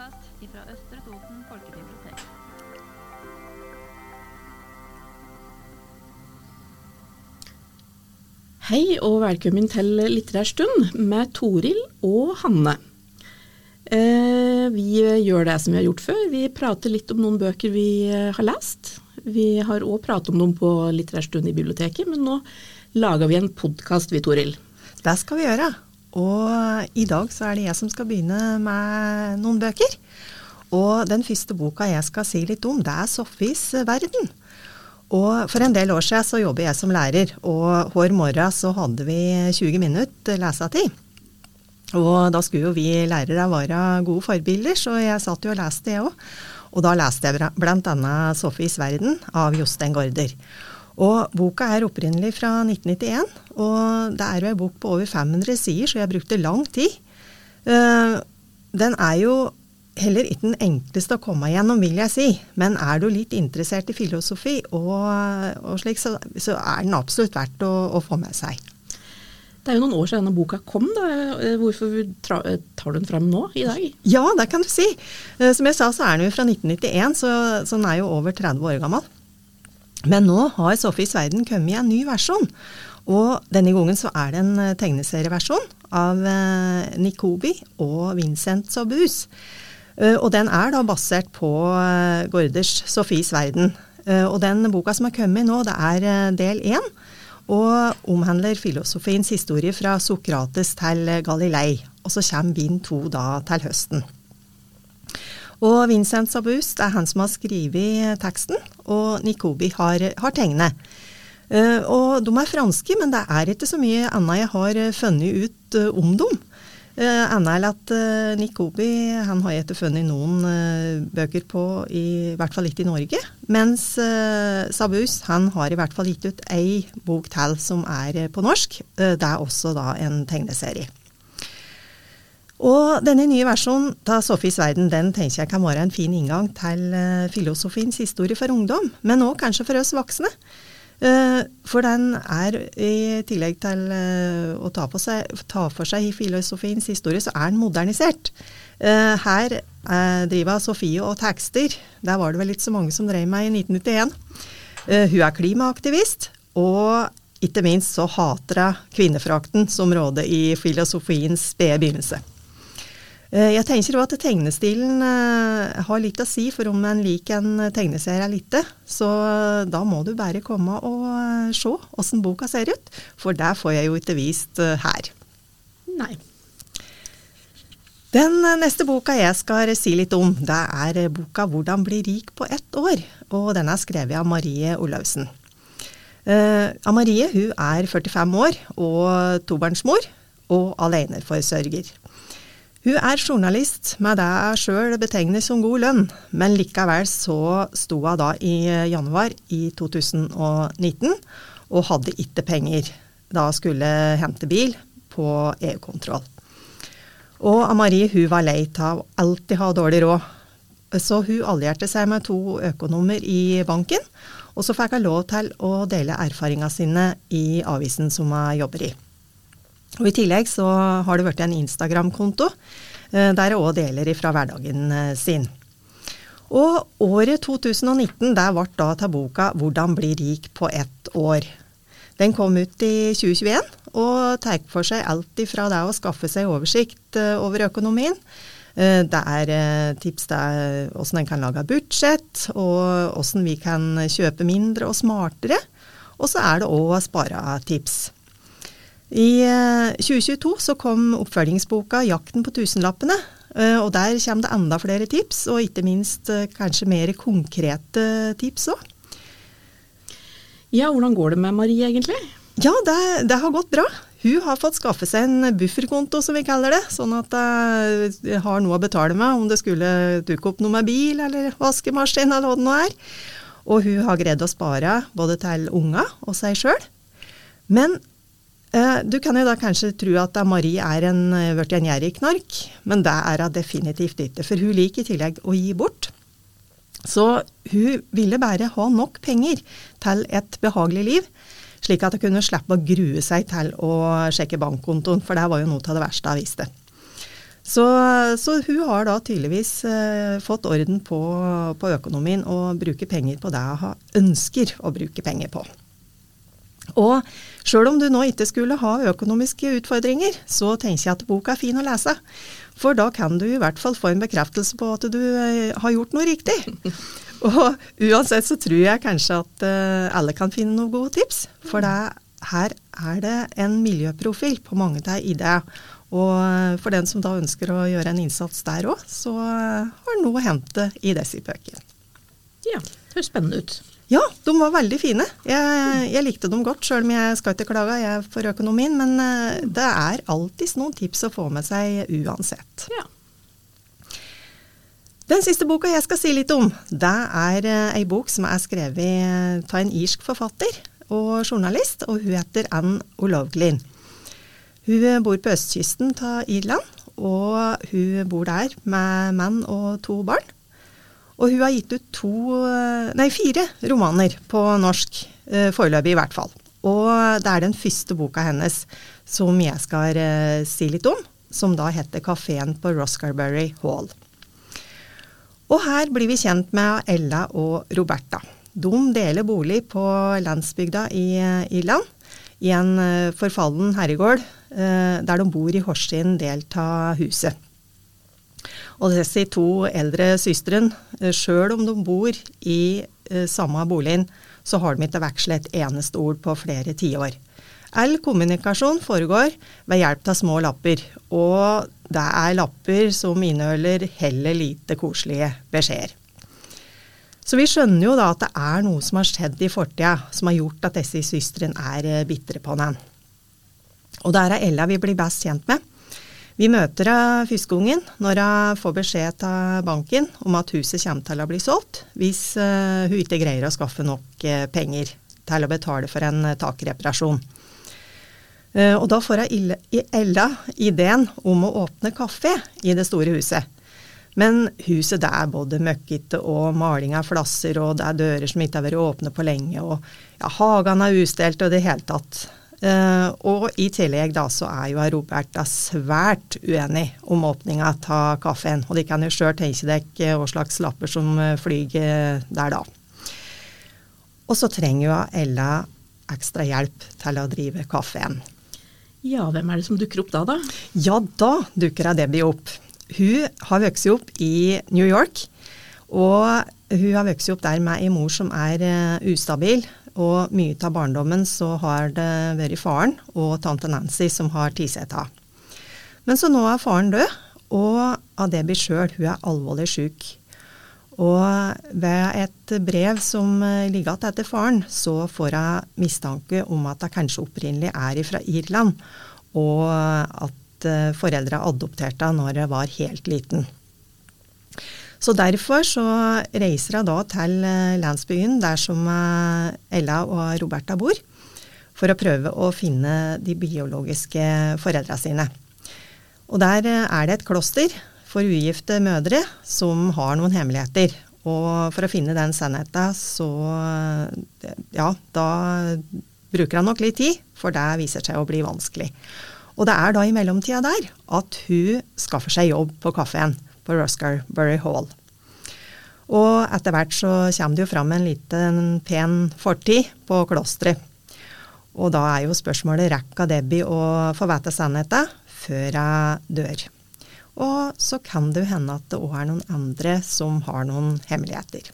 podkast fra Østre Toten folkebibliotek. Hei og velkommen til Litterær stund med Toril og Hanne. Eh, vi gjør det som vi har gjort før. Vi prater litt om noen bøker vi eh, har lest. Vi har òg pratet om dem på Litterær stund i biblioteket, men nå lager vi en podkast, vi, Toril. Det skal vi gjøre. Og i dag så er det jeg som skal begynne med noen bøker. Og den første boka jeg skal si litt om, det er Sofies verden. Og for en del år siden så jobber jeg som lærer, og hver morgen så hadde vi 20 minutter lesetid. Og da skulle jo vi lærere være gode forbilder, så jeg satt jo og leste, jeg òg. Og da leste jeg bl.a. Sofies verden av Jostein Gaarder. Og boka er opprinnelig fra 1991, og det er jo ei bok på over 500 sider, så jeg brukte lang tid. Uh, den er jo heller ikke den enkleste å komme igjennom, vil jeg si. Men er du litt interessert i filosofi, og, og slik, så, så, er den absolutt verdt å, å, få med seg. Det er jo noen år siden denne boka kom. Da. Hvorfor tar du den fram nå, i dag? Ja, det kan du si. Eh, som jeg sa, så er den jo fra 1991, så, så den er jo over 30 år gammel. Men nå har Sofies verden kommet i en ny versjon. Og denne gangen så er det en eh, tegneserieversjon av eh, Nikobi og Vincent Sobus. Eh, og den er da basert på Gorders Sofies verden. Og den boka som er kommet nå, det er del én. Og omhandler filosofiens historie fra Sokrates til Galilei. Og så kommer bind to da til høsten. Og Vincent Sabus det er han som har skrevet teksten, og Nikobi har, har tegnet. Uh, og de er franske, men det er ikke så mye annet jeg har funnet ut uh, om dem. Uh, Anna er at uh, Nikobi han har ikke funnet noen bøker på, i, i, hvert fall ikke i Norge. Mens Sabus han har i hvert fall gitt ut ei bok til som er på norsk. det er også da en tegneserie. Og denne nye versjonen av Sofies verden den tenker jeg kan være en fin inngang til filosofiens historie for ungdom, men òg kanskje for oss voksne. Eh, for den er, i tillegg til eh, å ta, seg, ta for seg filosofiens historie, så er den modernisert. Eh, her driver Sofie og tekster. Der var det vel ikke så mange som drev med i 1991. Hun er klimaaktivist, og ikke minst så hater hun kvinnefrakten som råder i filosofiens spede begynnelse. Eh, jeg tenker også at tegnestilen eh, har litt å si for om en liker en tegneserie ikke. Så eh, da må du bare komme og se åssen boka ser ut, for det får jeg jo ikke vist her. Nei. Den neste boka jeg skal si litt om, det er boka 'Hvordan bli rik på ett år'. Og den er skrevet av Marie Olavsen. Uh, Marie hun er 45 år og tobarnsmor og aleneforsørger. Hun er journalist med det jeg sjøl betegner som god lønn, men likevel så sto hun da i januar i 2019 og hadde ikke penger da hun skulle hente bil på EU-kontroll. Og Amarie hun var lei av å alltid ha dårlig råd, så hun allierte seg med to økonomer i banken, og så fikk hun lov til å dele erfaringene sine i avisen som hun jobber i. Og I tillegg så har det blitt en Instagram-konto eh, der jeg òg deler fra hverdagen eh, sin. Og året 2019 der ble da til boka 'Hvordan bli rik på ett år'. Den kom ut i 2021 og tar for seg alt ifra det å skaffe seg oversikt eh, over økonomien. Det er tips til hvordan en kan lage budsjett, og hvordan vi kan kjøpe mindre og smartere. Og så er det òg sparetips. I 2022 eh, så kom oppfølgingsboka 'Jakten på tusenlappene'. Eh, og Der kommer det enda flere tips, og ikke minst eh, kanskje mer konkrete tips òg. Ja, hvordan går det med Marie egentlig? Ja, det, det, har gått bra. Hun har fått skaffe seg en bufferkonto, som vi kaller det. Sånn at hun har noe å betale med om det skulle dukke opp noe med bil eller vaskemaskin eller hva det nå er. Og hun har greid å spare både til unger og seg sjøl. Men du kan jo da kanskje tro at Marie er en, blitt en gjerrig knark, men det er hun definitivt ikke. For hun liker i tillegg å gi bort. Så hun ville bare ha nok penger til et behagelig liv, slik at hun kunne slippe å grue seg til å sjekke bankkontoen, for det var jo noe av det verste hun visste. Så, så hun har da tydeligvis eh, fått orden på, på, økonomien og bruker penger på det hun ønsker å bruke penger på. Og sjøl om du nå ikke skulle ha økonomiske utfordringer, så tenker jeg at boka er fin å lese. For da kan du i hvert fall få en bekreftelse på at du eh, har gjort noe riktig. Og uansett så tror jeg kanskje at uh, alle kan finne noen gode tips. For det, her er det en miljøprofil på mange av ideene. Og eh, for den som da ønsker å gjøre en innsats der òg, så har noe å hente i disse bøkene. Ja, det høres spennende ut. Ja, de var veldig fine. Jeg, jeg likte dem godt, sjøl om jeg skal ikke klage jeg for økonomien. Men uh, det er alltids noen tips å få med seg uansett. Ja. Den siste boka jeg skal si litt om, det er ei bok som er skrevet av en irsk forfatter og journalist, og hun heter Anne O'Loughlin. Hun bor på østkysten av Irland, og hun bor der med mann og to barn. Og hun har gitt ut to, uh, nei, fire romaner på norsk, uh, foreløpig i hvert fall. Og det er den første boka hennes som jeg skal uh, si litt om, som da heter 'Kafeen på Roscarberry Hall'. Og her blir vi kjent med Ella og Roberta. De deler bolig på landsbygda i Irland, i en eh, forfallen herregård, eh, der de bor i hver sin del av huset. Og disse to eldre søstrene, eh, sjøl om de bor i samme boligen, så har de ikke vekslet et eneste ord på flere tiår. All kommunikasjon foregår ved hjelp av små lapper, og det er lapper som inneholder heller lite koselige beskjeder. Så vi skjønner jo da at det er noe som har skjedd i fortida som har gjort at disse søstrene er eh, bitre på hverandre. Og det er Ella vi blir best kjent med. Vi møter henne første gangen når hun får beskjed av banken om at huset kommer til å bli solgt hvis uh, hun ikke greier å skaffe nok uh, penger til å betale for en uh, takreparasjon. Og da får Ella ideen om å åpne kafé i det store huset. Men huset det er både møkkete og maling av flasser, og det er dører som ikke har vært åpne på lenge, og ja, hagen er ustelt og det hele tatt. Uh, og i tillegg da så er jo Roberta svært uenig om åpninga av kaffen. Og de kan jo sjøl tenke deg hva slags lapper som flyger der da. Og så trenger jo Ella ekstra hjelp til å drive kaffen. Ja, hvem er det som dukker opp da, da? Ja, da dukker Debbie opp. Hun har vokst opp i New York. Og hun har vokst opp der med en mor som er ustabil. Og mye av barndommen så har det vært faren og tante Nancy som har tatt seg av. Men så nå er faren død, og Adebi sjøl, hun er alvorlig syk. Og ved et brev som ligger igjen etter faren, så får hun mistanke om at hun kanskje opprinnelig er fra Irland, og at foreldra adopterte henne når hun var helt liten. Så derfor så reiser hun da til landsbyen der som Ella og Roberta bor, for å prøve å finne de biologiske foreldra sine. Og der er det et kloster for ugifte mødre som har noen hemmeligheter. Og for å finne den sannheten, så ja, da bruker han nok litt tid, for det viser seg å bli vanskelig. Og det er da i mellomtida der at hun skaffer seg jobb på kaffen på Roscarbury Hall. Og etter hvert så kommer det jo fram en liten pen fortid på klosteret. Og da er jo spørsmålet rekker Debbie å få vite sannheten før hun dør. Og så kan det jo hende at det òg er noen andre som har noen hemmeligheter.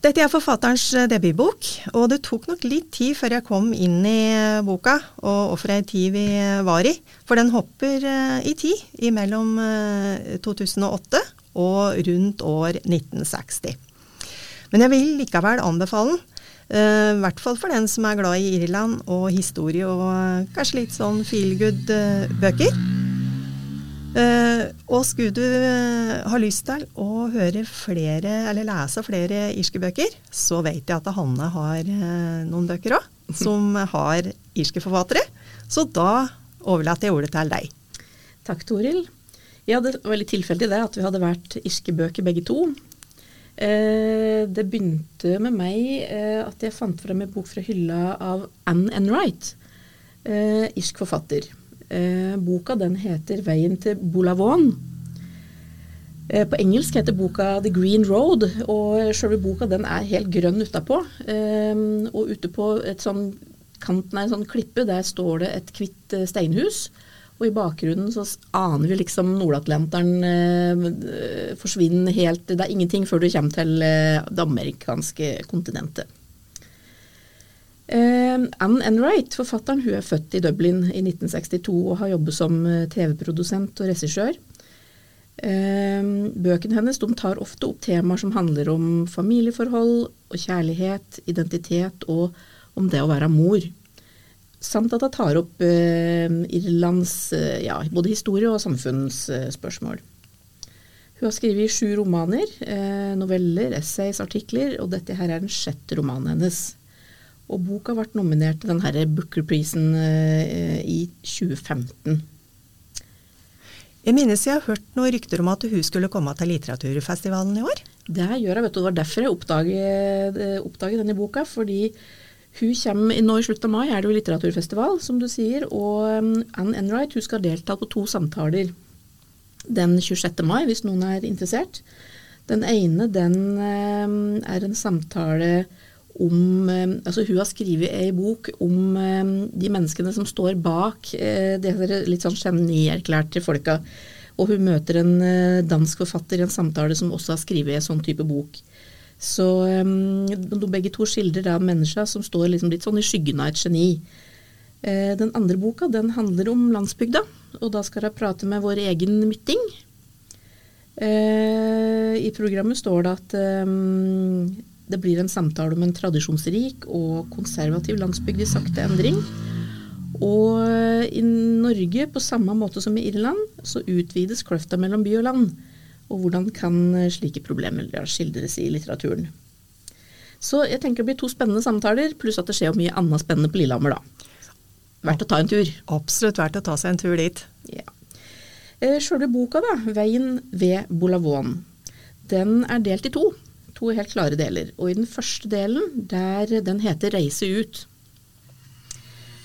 Dette er forfatterens debutbok, og det tok nok litt tid før jeg kom inn i boka, og hvorfor ei tid vi var i. For den hopper i tid, imellom 2008 og rundt år 1960. Men jeg vil likevel anbefale den. I hvert fall for den som er glad i Irland og historie og kanskje litt sånn feel good-bøker. Uh, og skulle du uh, ha lyst til å høre flere, eller lese flere irske bøker, så vet jeg at Hanne har uh, noen bøker òg, som har irske forfattere. Så da overlater jeg ordet til deg. Takk, Toril. Ja, det var litt tilfeldig det at vi hadde vært irske bøker begge to. det begynte med meg at jeg fant frem en bok fra hylla av Anne Enright, irsk forfatter. Eh, boka den heter 'Veien til Bolavon'. Eh, på engelsk heter boka 'The Green Road', og sjølve boka den er helt grønn utapå. Eh, og ute på sånn kanten av en sånn klippe, der står det et hvitt eh, steinhus. Og i bakgrunnen så aner vi liksom Nord-Atlanteren eh, forsvinne helt Det er ingenting før du kommer til eh, det amerikanske kontinentet. Eh, Anne Enright, forfatteren, hun er født i Dublin i 1962 og har jobbet som eh, TV-produsent og regissør. Eh, bøkene hennes tar ofte opp temaer som handler om familieforhold og kjærlighet, identitet og om det å være mor. Samt at hun tar opp eh, Irlands eh, ja, både historie- og samfunnsspørsmål. Hun har skrevet sju romaner, eh, noveller, essays, artikler, og dette her er den sjette romanen hennes. Og boka ble nominert til denne Booker-prisen eh, i 2015. Jeg minnes jeg har hørt noen rykter om at hun skulle komme til litteraturfestivalen i år. Det gjør jeg, vet du. Det var derfor jeg oppdaget, oppdaget denne boka. fordi hun kommer, Nå i slutten av mai er det jo litteraturfestival, som du sier. Og um, Anne Enright hun skal delta på to samtaler den 26. mai, hvis noen er interessert. Den ene den er en samtale om um, altså Hun har skrevet ei bok om de menneskene som står bak det disse litt sånn genierklærte folka. Og hun møter en dansk forfatter i en samtale som også har skrevet en sånn type bok. Så de begge to skildrer da mennesker som står liksom litt sånn i skyggen av et geni. Den andre boka den handler om landsbygda, og da skal jeg prate med vår egen mytting. I programmet står det at det blir en samtale om en tradisjonsrik og konservativ landsbygd i sakte endring. Og uh, i Norge, på samme måte som i Irland, så utvides kløfta mellom by og land. Og hvordan kan slike problemer skildres i litteraturen. Så jeg tenker det blir to spennende samtaler, pluss at det skjer mye annet spennende på Lillehammer, da. Verdt å ta en tur. Absolutt verdt å ta seg en tur dit. Ja. Sjølve boka, da, 'Veien ved Bolavon', den er delt i to. To helt klare deler. Og i den første delen, der den heter 'Reise ut'.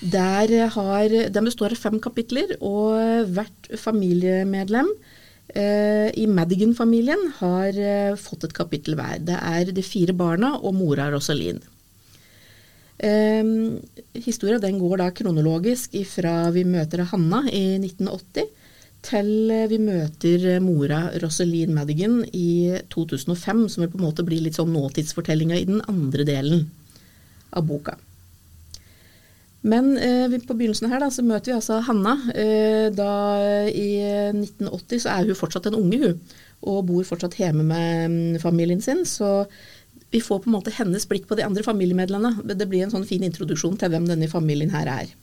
Har, Den består av fem kapitler, og hvert familiemedlem eh, i Madigan-familien har eh, fått et kapittel hver. Det er de fire barna og mora Rosalind. Eh, historia den går da kronologisk fra vi møter Hanna i 1980 til vi møter mora Rosalind Madigan i 2005, som vil på en måte bli litt sånn nåtidsfortellinga i den andre delen av boka. Men eh, på begynnelsen her da, så møter vi altså Hanna. Eh, da I 1980 så er hun fortsatt en unge, hun. Og bor fortsatt hjemme med mm, familien sin. Så vi får på en måte hennes blikk på de andre familiemedlemmene. Det blir en sånn fin introduksjon til hvem denne familien her er.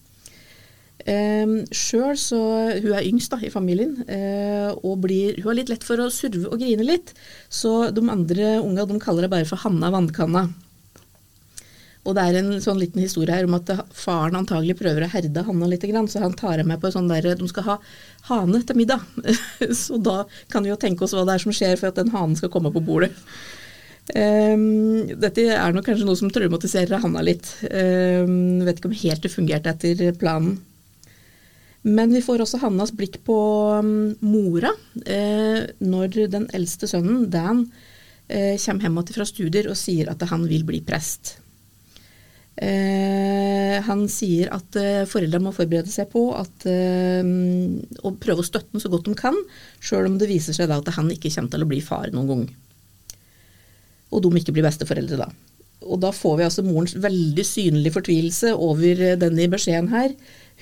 Eh, Sjøl så Hun er yngst da, i familien, eh, og blir, hun har litt lett for å surve og grine litt. Så de andre unga de kaller henne bare for Hanna Vannkanna. Og det er en sånn liten historie her om at faren antagelig prøver å herde Hanna litt, så han tar henne med på sånn der De skal ha hane til middag. så da kan vi jo tenke oss hva det er som skjer for at den hanen skal komme på bordet. Um, dette er nok kanskje noe som traumatiserer Hanna litt. Um, vet ikke om helt det fungerte etter planen. Men vi får også Hannas blikk på um, mora eh, når den eldste sønnen, Dan, eh, kommer hjem fra studier og sier at han vil bli prest. Eh, han sier at eh, foreldrene må forberede seg på at, eh, å prøve å støtte ham så godt de kan, sjøl om det viser seg da at han ikke kommer til å bli far noen gang. Og de ikke blir besteforeldre da. Og da får vi altså morens veldig synlige fortvilelse over eh, denne beskjeden her.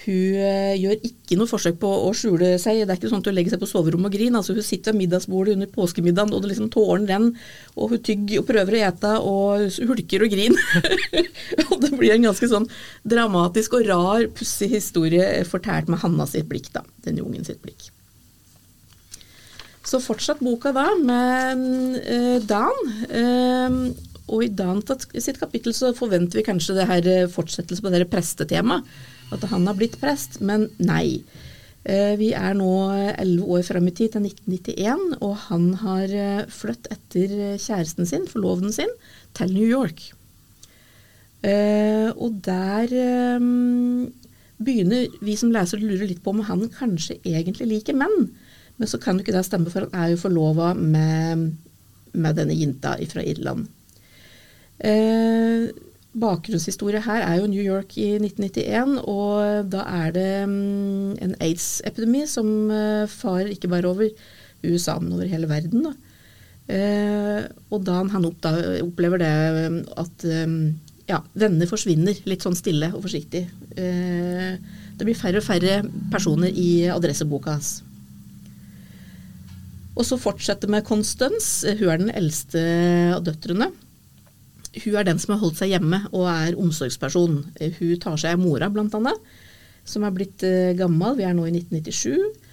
Hun eh, gjør ikke noe forsøk på å skjule seg. Det er ikke sånn at hun legger seg på soverommet og griner. Altså, hun sitter ved middagsbordet under påskemiddagen, og det liksom tårene renner. Og hun tygger og prøver å ete, og hulker og griner. og det blir en ganske sånn dramatisk og rar, pussig historie fortalt med Hanna sitt blikk, da. Den ungen sitt blikk. Så fortsatt boka da med uh, Dan. Uh, og i Dan sitt kapittel så forventer vi kanskje det her fortsettelse på det prestetemaet at han har blitt prest, men nei. Eh, vi er nå elleve år fram i tid, til 1991, og han har flytt etter kjæresten sin, forloveden sin, til New York. Eh, og der begynner vi som leser å lure litt på om han kanskje egentlig liker menn. Men så kan jo ikke det stemme, for han er jo forlova med, med denne jenta fra Irland. Eh, bakgrunnshistorie her er jo New York i 1991, og da er det um, en aids-epidemi som uh, farer ikke bare over USA, men over hele verden. Da. Eh, og da han opplever det at um, ja, venner forsvinner litt sånn stille og forsiktig. Eh, det blir færre og færre personer i adresseboka hans. Og så fortsetter med Constance. Hun er den eldste av døtrene. Hun er den som har holdt seg hjemme og er omsorgsperson. Hun tar seg av mora, annet, som er blitt eh, gammel. Vi er nå i 1997.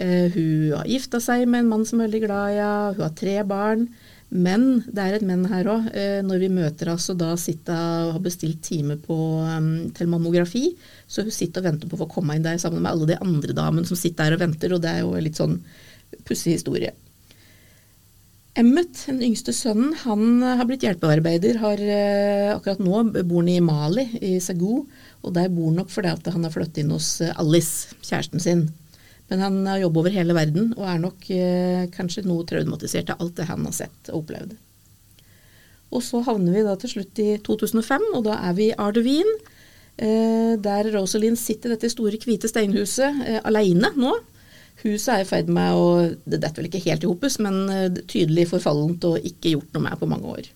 Eh, hun har gifta seg med en mann som er veldig glad i henne. Hun har tre barn. Men det er et men her òg. Eh, når vi møter henne, så da sitter og har bestilt time um, til mammografi. Så hun sitter og venter på å få komme inn der sammen med alle de andre damene som sitter der og venter. Og det er jo litt sånn pussig historie. Emmet, den yngste sønnen, han har blitt hjelpearbeider. Har, uh, akkurat nå bor han i Mali, i Sagou. Og der bor han nok fordi han har flyttet inn hos Alice, kjæresten sin. Men han har jobb over hele verden og er nok eh, kanskje noe traumatisert av alt det han har sett og opplevd. Og så havner vi da til slutt i 2005, og da er vi i Ardevin. Eh, der Rosalind sitter i dette store, hvite steinhuset eh, alene nå. Huset er i ferd med å Det detter vel ikke helt i hopus, men eh, tydelig forfallent og ikke gjort noe med på mange år.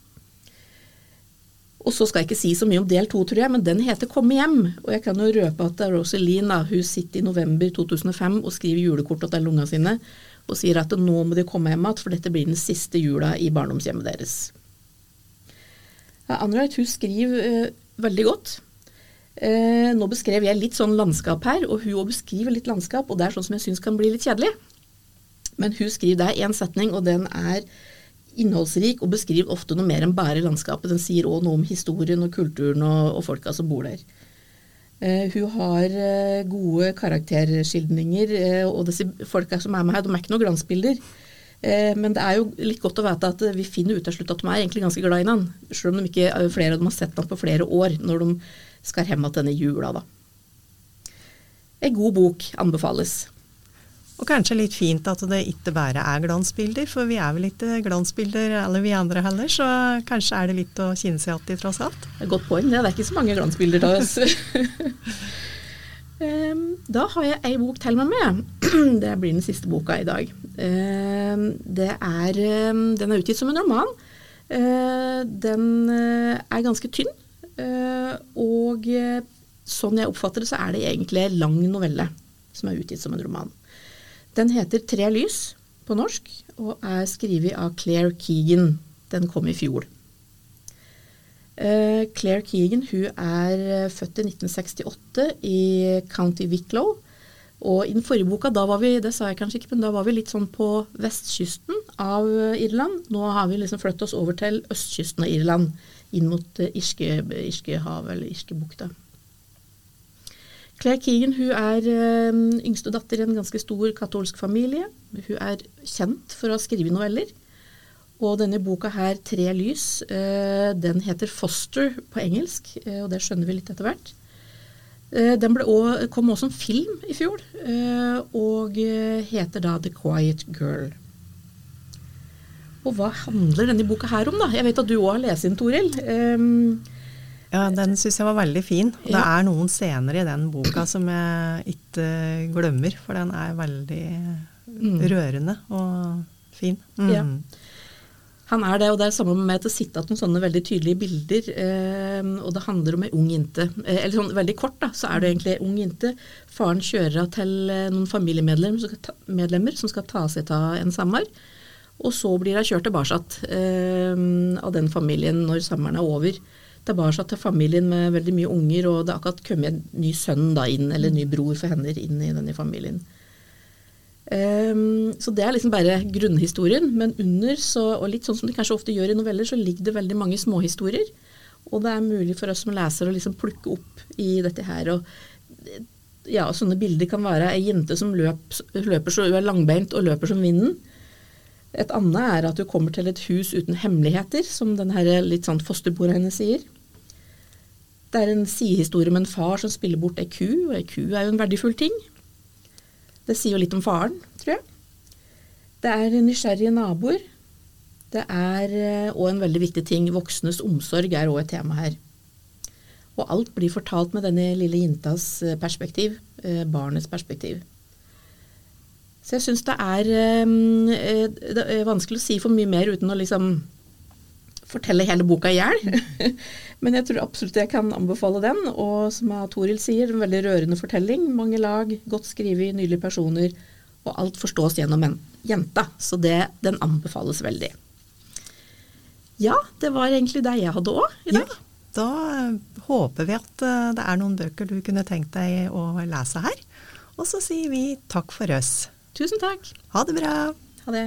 Og så skal jeg ikke si så mye om del to, tror jeg, men den heter Komme hjem. Og jeg kan jo røpe at Rosaline hun sitter i november 2005 og skriver julekort til lunga sine og sier at nå må de komme hjem igjen, for dette blir den siste jula i barndomshjemmet deres. Ja, Anreit hun skriver eh, veldig godt. Eh, nå beskrev jeg litt sånn landskap her, og hun beskriver litt landskap, og det er sånn som jeg syns kan bli litt kjedelig. Men hun skriver der én setning, og den er innholdsrik og beskriver ofte noe mer enn bare landskapet. Den sier òg noe om historien og kulturen og, og folka som bor der. Eh, hun har eh, gode karakterskildringer, uh, og disse folka som er med her, de er ikke noen glansbilder. men det er jo litt godt å vite at vi finner ut til slutt at de er egentlig ganske glad i hverandre. Selv om de ikke, flere av dem har sett ham på flere år, når de skal hjem igjen denne jula. da. En god bok anbefales. Og kanskje litt fint at det ikke bare er glansbilder, for vi er vel ikke glansbilder alle vi andre heller, så kanskje er det litt å kjenne seg igjen i tross alt. Det er godt poeng, det. Det er ikke så mange glansbilder av oss. da har jeg ei bok til meg med. Det blir den siste boka i dag. Det er, den er utgitt som en roman. Den eh, er ganske tynn, og eh, sånn jeg oppfatter det, så er det egentlig lang novelle som er utgitt som en roman. Den heter Tre lys på norsk, og er skrevet av Claire Keegan. Den kom i fjor. Uh, Claire Keegan hun er eh, født i 1968 i County Wicklow. Og i den forrige boka, da var vi det sa jeg kanskje ikke, men da var vi litt sånn på vestkysten av Irland. Nå har vi liksom flyttet oss over til østkysten av Irland, inn mot Irske, Irskehavet eller Irskebukta. Claire Keegan hun er øh, yngste datter i en ganske stor katolsk familie. Hun er kjent for å skrive noveller. Og denne boka her, 'Tre lys', den heter 'Foster' på engelsk, og det skjønner vi litt etter hvert. Den også, kom også som film i fjor, og heter da 'The Quiet Girl'. Og hva handler denne boka her om, da? Jeg vet at du òg har lest den, Toril. Um, ja, den syns jeg var veldig fin. Det er noen scener i den boka som jeg ikke glemmer, for den er veldig mm. rørende og fin. Mm. Ja. Han er det, og det er samme med at det sitter noen sånne veldig tydelige bilder. Eh, og det handler om ei ung jente. Eh, eller sånn veldig kort, da, så er det egentlig ei ung jente. Faren kjører henne til eh, noen familiemedlemmer som skal ta seg av en samar. Og så blir hun kjørt tilbake eh, av den familien når sommeren er over tilbake til familien med veldig mye unger, og det har akkurat kommet en ny sønn da inn, eller en ny bror for henne inn i denne familien. Um, så det er liksom bare grunnhistorien, men under, så, og litt sånn som det kanskje ofte gjør i noveller, så ligger det veldig mange småhistorier. Og det er mulig for oss som leser å liksom plukke opp i dette her. og ja, Sånne bilder kan være ei jente som løp, løper så hun er langbeint og løper som vinden. Et annet er at du kommer til et hus uten hemmeligheter, som den her litt sånn fosterbrora hennes sier. Det er en sidehistorie om en far som spiller bort ei ku, og ei ku er jo en verdifull ting. Det sier jo litt om faren, tror jeg. Det er nysgjerrige naboer. Det er òg en veldig viktig ting, voksnes omsorg er òg et tema her. Og alt blir fortalt med denne lille jentas eh, perspektiv, eh, barnets perspektiv. Så jeg syns det, eh, det er vanskelig å si for mye mer uten å liksom fortelle hele boka i hjel. Men jeg tror absolutt jeg kan anbefale den. Og som Toril sier, en veldig rørende fortelling. Mange lag, godt skrevet, nydelige personer. Og alt forstås gjennom en jenta. Så det, den anbefales veldig. Ja, det var egentlig det jeg hadde òg i dag. Ja, da håper vi at eh, det er noen bøker du kunne tenkt deg å lese her. Og så sier vi takk for oss. Tusen takk. Ha det bra. Ha det.